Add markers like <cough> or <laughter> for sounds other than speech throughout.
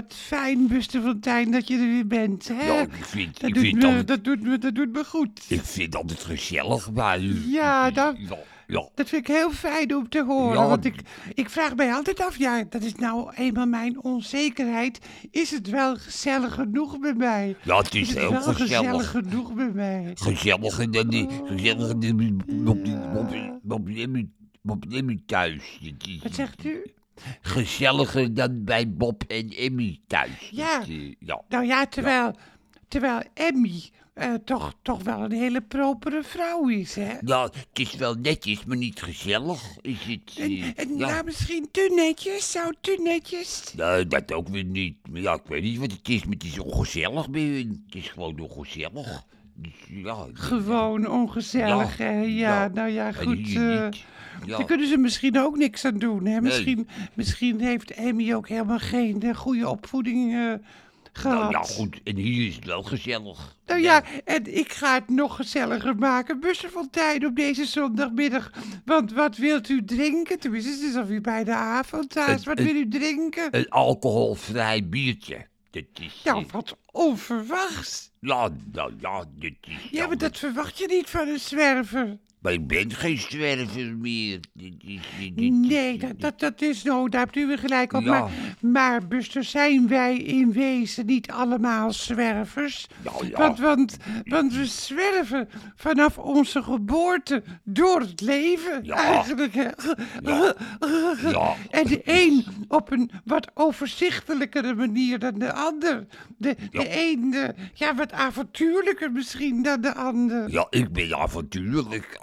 wat fijn, Buster Fontijn, dat je er weer bent. Hè? Ja, ik vind, dat, ik doet vind me, altijd, dat, doet me, dat doet me goed. ik vind altijd gezellig bij u. Ja, dat- Ja, ja. Dat vind ik heel fijn om te horen. Ja, want ik, ik vraag mij altijd af, ja, dat is nou eenmaal mijn onzekerheid. Is het wel gezellig genoeg bij mij? ja, het is Is het heel wel gezellig. gezellig genoeg bij mij? Dan die, gezelliger dan die, Emmy- Bob en Emmy thuis. Het is Wat zegt u? Gezelliger dan bij Bob en Emmy thuis. Ja. Eh, ja. Nou ja, terwijl, terwijl Emmy eh, toch, toch wel een hele propere vrouw is, hè? Ja, het is wel netjes, maar niet gezellig. Is het, En, eh, en ja. nou, misschien te netjes, zo te netjes. Nee, dat ook weer niet. Maar ja, ik weet niet wat het is, maar het is ongezellig bij hun. Het is gewoon ongezellig. Ja, Gewoon ongezellig, Ja, hè? Ja, ja. nou ja, goed. Ja. Daar kunnen ze misschien ook niks aan doen, hè? Misschien, misschien heeft Emmy ook helemaal geen eh, goede opvoeding eh, gehad. Nou ja, goed. En hier is het wel gezellig. Nou ja, en ik ga het nog gezelliger maken. Bussen van tijd op deze zondagmiddag. Want wat wilt u drinken? Tenminste, het is alweer bij de avond thuis. Wat wil u drinken? Een alcoholvrij biertje. Dat is... Ja, wat onverwachts. ja, nou ja, dit is... Ja, maar dat verwacht je niet van een zwerver. Maar ik ben geen zwerver meer. Nee, dat, dat, dat is nou, daar hebt u weer gelijk op. Ja. Maar, maar Buster, zijn wij in wezen niet allemaal zwervers? Ja. Want, want, want we zwerven vanaf onze geboorte door het leven Ja. eigenlijk. Ja. En de een op een wat overzichtelijkere manier dan de ander. De, de een eh, ja, wat avontuurlijker misschien dan de ander. Ja, ik ben avontuurlijk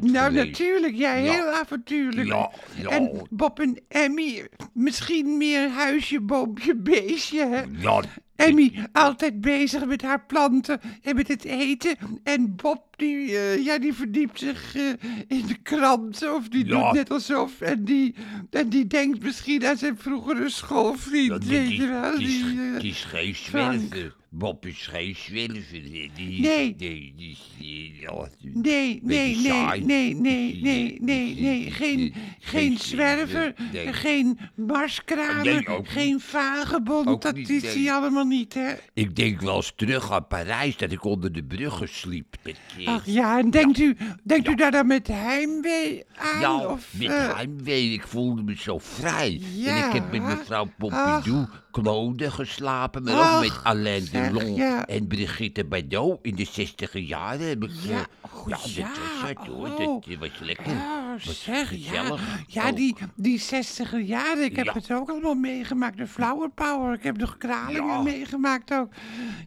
Nou, natuurlijk, jij Ja. heel avontuurlijk. Ja, ja. En Bob en Emmy, misschien meer huisje, boompje, beestje. Hè? Ja, Emmy altijd bezig met haar planten en met het eten. En Bob, die, eh, ja, die verdiept zich eh, in de kranten. Of die Ja. doet net alsof. En die, en die denkt misschien aan zijn vroegere schoolvriend. Ja, je wel? het is, Die, eh, het is geen zwerver. Bob is geen zwerver. Die, die, Nee. Die, die, die, die- Nee, nee, nee, nee, nee, Die- nee, die- nee, die- nee. die- Geen, die- geen zwerver, nee. geen marskramer, Nee, geen vagebond. Ook Dat niet, is hij allemaal niet, hè? Ik denk wel eens terug aan Parijs dat ik onder de bruggen sliep. Met, eh, Ach ja, en denkt, u, denkt u daar dan met heimwee aan? ja, of, met eh, heimwee. Ik voelde me zo vrij. En ik heb met mevrouw Pompidou Claude geslapen, maar ook met Alain zeg, Delon ja. en Brigitte Bardot in de zestiger jaren. Heb ik, eh, Ja, oh, ja, dat ja, was het hoor. oh. Dat eh, was lekker. Oh, was zeg, ja. gezellig Ja, ook. die, die zestiger jaren, ik heb Ja. het ook allemaal meegemaakt. De Flower Power, ik heb de Kralingen Ja. meegemaakt ook.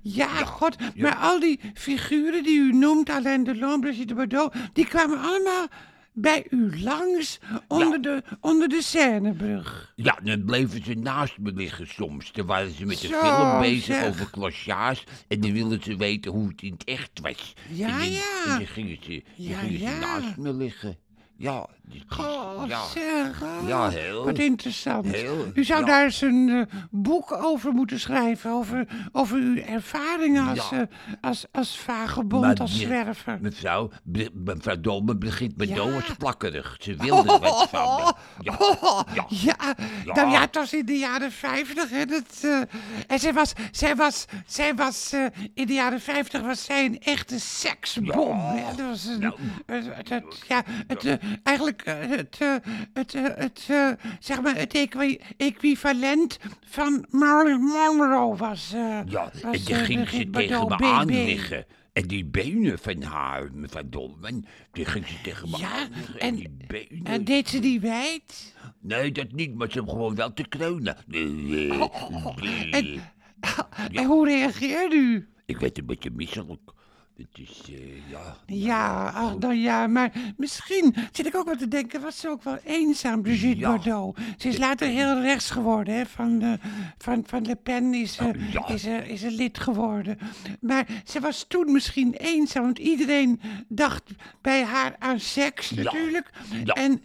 Ja, god, maar al die figuren die u noemt, Alain Delon, Brigitte Bardot, die kwamen allemaal bij u langs onder, de, onder de Seinebrug. Ja, dan bleven ze naast me liggen soms. Dan waren ze met Zo, film bezig zeg. over clochage. En dan wilden ze weten hoe het in het echt was. Ja, en dan, ja. En dan gingen ze, dan Ja, gingen ja. ze naast me liggen. Ja, Oh, ja. oh, heel. Wat interessant. Heel, U zou ja. daar eens een eh, boek over moeten schrijven. Over, over uw ervaringen als, Ja. eh, als, als vagebond, Maar als zwerver. Mevrouw, mevrouw Dolme begint met Ja. plakkerig. Ze <laughs> wilde wat van me. Ja, ja. Ja, nou ja, het was in de jaren 50 en het, eh, en zij was, zij was, zij was in de jaren 50 was zij een echte seksbom. Ja. hè. Dat was een, Nou. ja, het, eigenlijk eh, het, eh, het, eh, het, zeg maar, het equi- equivalent van Marilyn Monroe was. Ja, was, en dan ging ze tegen me aan liggen. En die benen van haar, mevrouw Dolman, die ging ze tegen me Ja, en- die benen. En deed ze die wijd? Nee, dat niet, maar ze hem gewoon wel te kreunen. Nee, nee, nee. En, en hoe reageerde u? Ik werd een beetje misselijk. Het is, eh, ja... Ja, ach, nou ja, maar misschien zit ik ook wel te denken, was ze ook wel eenzaam, Brigitte Ja. Bardot. Ze is later heel rechts geworden, hè, van, de, van, van Le Pen is ze, Ja. is, ze, is ze lid geworden. Maar ze was toen misschien eenzaam, want iedereen dacht bij haar aan seks Ja. natuurlijk. En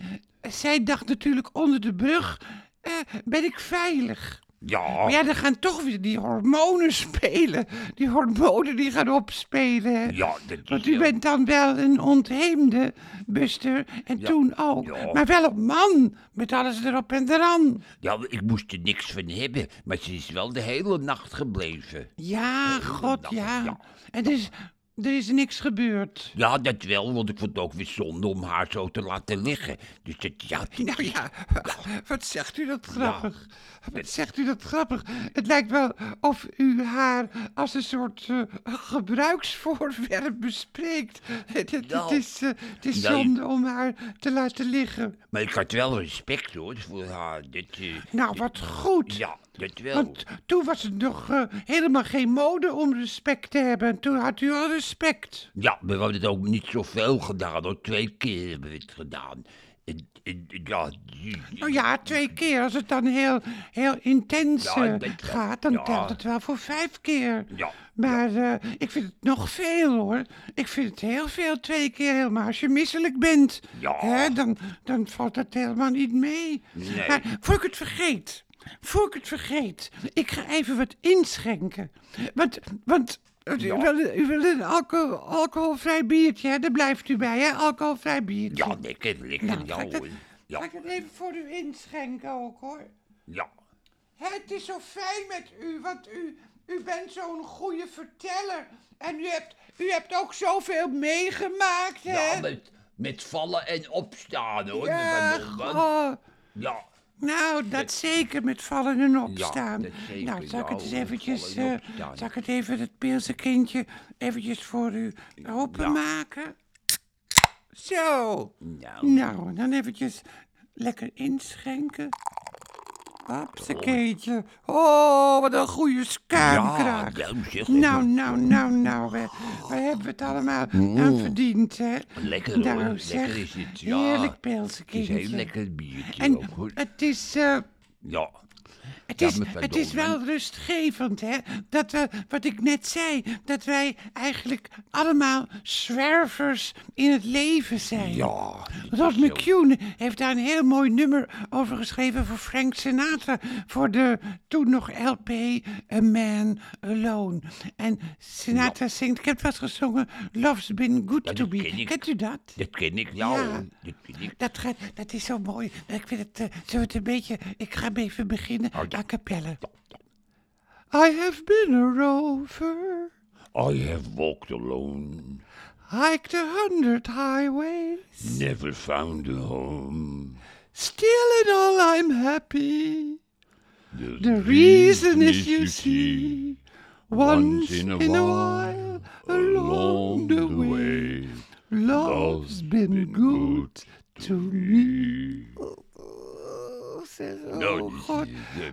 zij dacht natuurlijk onder de brug, eh, ben ik veilig? Ja, Maar ja, dan gaan toch weer die hormonen spelen. Die hormonen die gaan opspelen. ja, dat is Want u bent dan wel een ontheemde, Buster. En Ja, toen ook. ja. Maar wel een man. Met alles erop en eraan. Ja, ik moest er niks van hebben, maar ze is wel de hele nacht gebleven. Ja, god, ja. ja. En is, er is niks gebeurd. Ja, dat wel, want ik vond het ook weer zonde om haar zo te laten liggen. Dus dat, ja, Nou ja, wat zegt u dat grappig. Wat zegt u dat grappig. Het lijkt wel of u haar als een soort eh, gebruiksvoorwerp bespreekt. Het, het- het Nou, is, eh, het is nee. zonde om haar te laten liggen. maar ik had wel respect hoor, voor haar. Dat, eh, Nou, wat goed. ja, dat wel. Want toen was het nog eh, helemaal geen mode om respect te hebben. En toen had u al respect. Ja, we hebben het ook niet zoveel gedaan, hoor. Twee keer hebben we het gedaan. En, en, ja, Nou ja, twee keer. Als het dan heel, heel intens Ja, eh, gaat, dan ja. telt het wel voor vijf keer. Ja, Maar eh, ik vind het nog veel hoor. Ik vind het heel veel twee keer helemaal. Als je misselijk bent, hè, dan, dan valt dat helemaal niet mee. Nee. Maar voor ik het vergeet, voor ik het vergeet, ik ga even wat inschenken. Want, want u, Ja. wil, u wil een alcohol, alcoholvrij biertje, hè? Daar blijft u bij, hè? Alcoholvrij biertje. ja, lekker, lekker, Nou, ga ik. Ga ik het even voor u inschenken ook hoor. ja. Het is zo fijn met u, want u, u bent zo'n goede verteller. En u hebt, u hebt ook zoveel meegemaakt, hè? Ja, met, met vallen en opstaan hoor. Ja, ja. Nou, dat zeker met vallen en opstaan. dat zeker, nou, zal ik het ja, eens eventjes, eh, zal ik het even, het peelse kindje, eventjes voor u openmaken? Zo. Nou, Nou, dan eventjes lekker inschenken. Hopsakeetje. Oh, wat een goede skuimkraag. Ja, nou zeg. Nou, nou, nou, nou, we, we hebben het allemaal aan verdiend, hè? Lekker hoor, Nou, lekker is het, ja. heerlijk Het pilsenkindje. is heel lekker biertje En ook hoor. het is, eh, Ja, het is, het is wel rustgevend, hè? Dat we, wat ik net zei, dat wij eigenlijk allemaal zwervers in het leven zijn. ja. Rod zo. McCune heeft daar een heel mooi nummer over geschreven voor Frank Sinatra. Voor de toen nog LP A Man Alone. En Sinatra zingt, ik heb het wel gezongen, Love's Been Good Ja, to Me. ken. Kent u dat? Dat ken ik, ja. Dat ken ik. Dat, gaat, dat is zo mooi. Ik vind het, eh, we het een beetje, ik ga even beginnen. A cappella. I have been a rover, I have walked alone, hiked a hundred highways. never found a home. Still in all I'm happy. The reason is, you see, once in a while along the way, love's been good to me. Oh, Nou, oh die- god.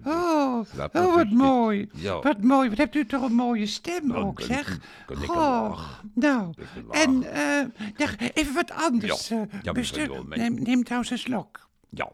Oh, oh, wat mooi. Ja. Wat mooi. Wat hebt u toch een mooie stem Nou, ook, zeg. Goh. Nou, en eh, ja, even wat anders. Ja. eh, mevrouw Buster. Dolman. neem, neem trouwens een slok. Ja,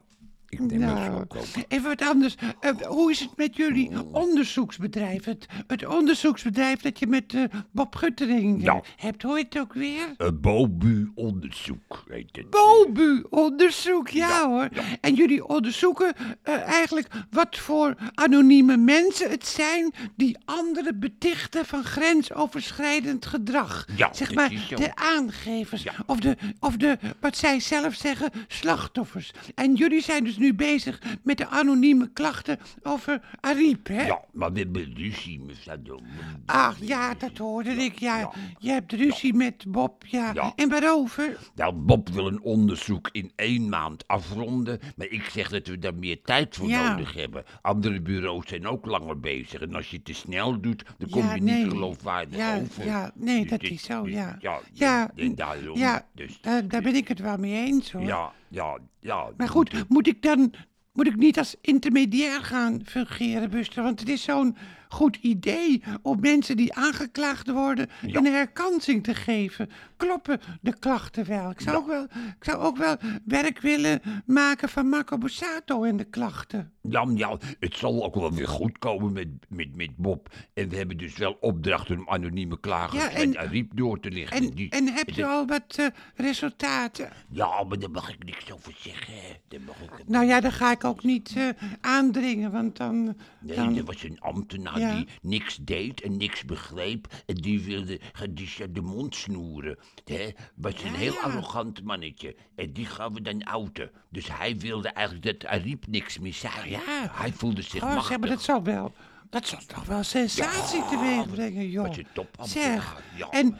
ik Nou, ook. even wat anders. Eh, hoe is het met jullie onderzoeksbedrijf? Het, het onderzoeksbedrijf dat je met eh, Bob Guttering eh, Ja. hebt. Hoe heet het ook weer? Een BOBU-onderzoek heet het. BOBU-onderzoek, ja, hoor. En jullie onderzoeken eh, eigenlijk wat voor anonieme mensen het zijn die anderen betichten van grensoverschrijdend gedrag. Ja, zeg maar de aangevers Ja. of, de, of de, wat zij zelf zeggen, slachtoffers. En jullie zijn dus nu bezig met de anonieme klachten over Ariep, hè? Ja, maar we hebben ruzie, mevrouw. Ach ja, dat hoorde ik. Ja, ja. je hebt ruzie met Bob, ja. Ja. En waarover? Nou, Bob wil een onderzoek in één maand afronden, maar ik zeg dat we daar meer tijd voor nodig hebben. Andere bureaus zijn ook langer bezig en als je het te snel doet, dan kom je nee. niet geloofwaardig ja, over. Ja, nee, Dus dat dit- is zo, ja. Ja, ja, en daarom. dus, eh, daar ben ik het wel mee eens, hoor. ja, ja, ja. Maar goed, moet ik dan moet ik niet als intermediair gaan fungeren, Buster? Want het is zo'n goed idee om mensen die aangeklaagd worden een herkansing te geven. Kloppen de klachten wel? Ik zou, ook, wel, ik zou ook wel werk willen maken van Marco Borsato en de klachten. Ja, ja, het zal ook wel weer goed komen met, met, met Bob. En we hebben dus wel opdrachten om anonieme klagers Ja, en, en- Ariep door te lichten. En, Die- en heb je al wat eh, resultaten? Ja, maar daar mag ik niks over zeggen. Daar mag ik... Nou ja, daar ga ik ook niet eh, aandringen, want dan... Nee, dan er was een ambtenaar Ja. die niks deed en niks begreep. En die wilde ze de mond snoeren. Hè? Was een Ja, heel ja. arrogant mannetje. En die gaan we dan outen. Dus hij wilde eigenlijk dat Ariep niks meer zei. ja. Hij voelde zich Oh, zeg, maar dat zal wel... Dat zal toch wel sensatie Ja, teweeg brengen, joh. wat een topambtenaar, Zeg, ja. en,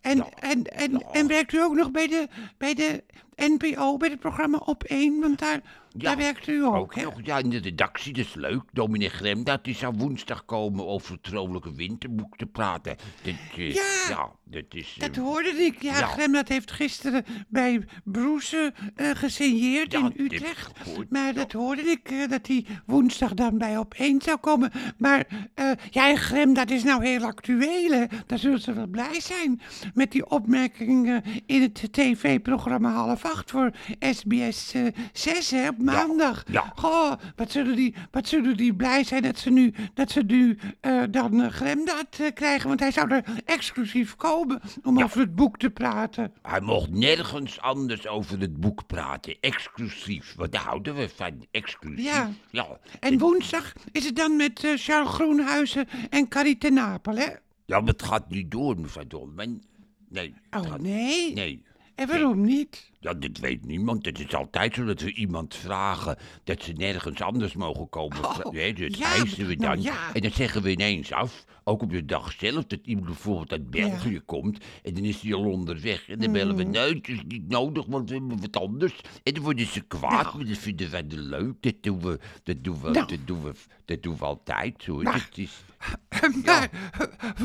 en, Ja. en, en, Ja. en werkt u ook nog bij de, bij de NPO, bij het programma Op 1? Want daar, daar werkt u ook, ook hè? nog. Ja, in de redactie, dat is leuk. Dominee Gremdaad die zou woensdag komen over het vrolijke winterboek te praten. Dat, eh, Ja. dat is... Dat eh, hoorde ik. Ja, Ja. Gremdat heeft gisteren bij Broese eh gesigneerd Ja, in dat Utrecht. Maar dat hoorde ik, dat hij woensdag dan bij op één zou komen. Maar ja, Grem, dat is nou heel actueel, hè. Daar zullen ze wel blij zijn met die opmerkingen in het tv-programma half acht voor SBS eh 6, hè, op maandag. ja. Goh, wat zullen, die, wat zullen die blij zijn dat ze nu, dat ze nu eh, dan uh, Gremdat eh, krijgen. Want hij zou er exclusief komen om over het boek te praten. Hij mocht nergens anders over het boek praten. Exclusief. Daar houden we van. Exclusief. Ja. Ja, En woensdag is het dan met Charles Groenhuizen en Carrie ten Napel, hè? ja, maar het gaat niet door, mevrouw Dolman. Nee. Oh, gaat- nee? Nee. En waarom niet? Ja, dat weet niemand. Het is altijd zo dat we iemand vragen dat ze nergens anders mogen komen. Oh, nee, dat ja, eisen we nou dan. ja. En dan zeggen we ineens af, ook op de dag zelf, dat iemand bijvoorbeeld uit België komt. En dan is hij al onderweg. En dan bellen we, nee, het is niet nodig, want we hebben wat anders. En dan worden ze kwaad, Nou. maar dat vinden wij leuk. Dat doen we, dat doen we, Nou. dat doen we, dat doen we altijd. Zo. Maar- Het is, <laughs> Maar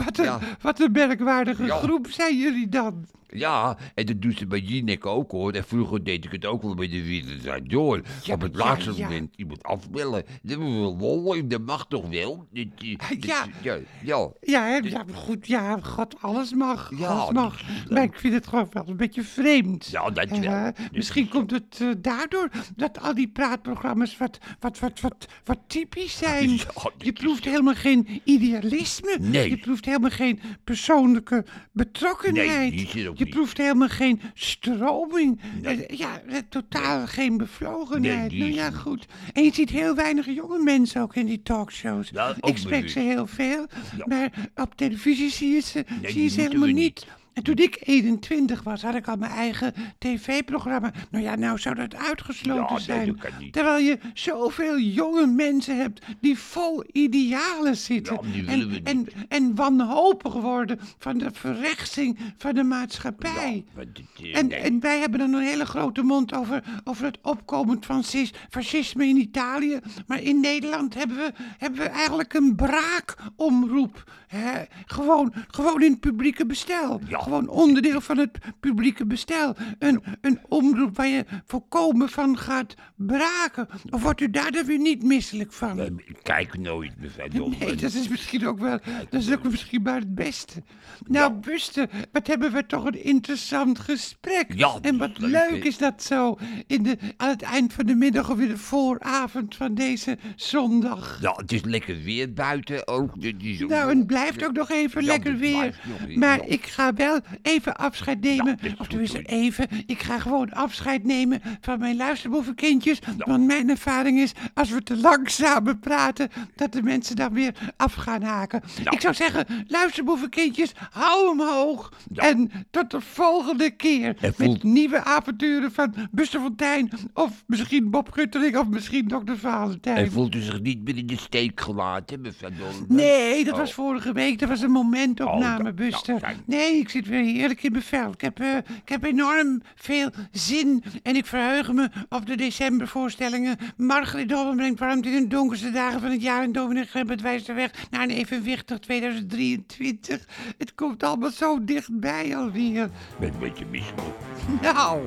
wat een, wat een merkwaardige groep zijn jullie dan. Ja, en dat doen ze bij Jinek ook hoor. En vroeger deed ik het ook wel bij de Wereld Draait Door. Ja, Op het ja, laatste ja. moment iemand afbellen. Dat lol dat mag toch wel? Dat, eh, dat- Ja. ja, ja. Ja, hè, ja, goed, ja, god, alles mag. Alles mag. Maar ik vind het gewoon wel een beetje vreemd. Ja, dat wel. Eh, Dat misschien is- komt het eh, daardoor dat al die praatprogramma's wat, wat, wat, wat, wat typisch zijn. Je proeft helemaal geen idealisme. Nee. Je proeft helemaal geen persoonlijke betrokkenheid. Nee, je proeft helemaal geen stroming. Eh, ja, eh, totaal geen bevlogenheid. Nee, nou ja, goed. En je ziet heel weinig jonge mensen ook in die talkshows. Ja, Ik spreek bewust. ze heel veel, Ja. maar op televisie zie je ze, Nee, zie je ze helemaal niet. En toen ik 21 was, had ik al mijn eigen tv-programma. Nou ja, nou zou dat uitgesloten Ja, nee, zijn. dat kan niet. Terwijl je zoveel jonge mensen hebt die vol idealen zitten. Ja, en, en, en wanhopig worden van de verrechtsing van de maatschappij. Ja, maar dit, eh, En, nee. en wij hebben dan een hele grote mond over, over het opkomen van cis- fascisme in Italië. Maar in Nederland hebben we, hebben we eigenlijk een braakomroep. Hè? Gewoon, gewoon in het publieke bestel. Ja. Gewoon onderdeel van het publieke bestel. Een, een omroep waar je volkomen van gaat braken. Of wordt u daar dan weer niet misselijk van? Ik kijk nooit, mevrouw. Nee, dat is misschien ook wel, dat is ook misschien maar het beste. Nou, Buster, wat hebben we toch een interessant gesprek. Ja, en wat leuk, is dat zo, in de, aan het eind van de middag of in de vooravond van deze zondag. Ja, het is lekker weer buiten ook. Dit is ook- Nou, en het blijft ook nog even Ja, lekker weer. blijft Maar ik ga wel even afscheid nemen. of tenminste even. Ik ga gewoon afscheid nemen van mijn luisterboevenkindjes. Want mijn ervaring is, als we te langzaam praten, dat de mensen dan weer af gaan haken. Ik zou zeggen, luisterboevenkindjes, hou hem hoog. En tot de volgende keer. Met nieuwe avonturen van Buster Fontijn. Of misschien Bob Guttering of misschien Dr. Valentijn. En voelt u zich niet meer in de steek gelaten, mevrouw Dolman? Nee, dat Oh. was vorige week. Dat was een momentopname, Oh, ja, Buster. nee, ik zit weer heerlijk in mijn vel. Ik heb, eh, ik heb enorm veel zin. En ik verheug me op de decembervoorstellingen. Margriet Dolman brengt warmte in de donkerste dagen van het jaar. En Dominic Grebbert wijst de weg naar een evenwichtig 2023. Het komt allemaal zo dichtbij alweer. Ik ben een beetje misselijk. <laughs> Nou,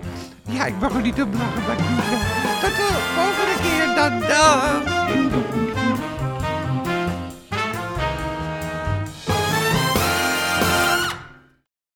ja, ik mag er niet op lachen, maar ik doe het wel. Tot de volgende keer dan. Dag.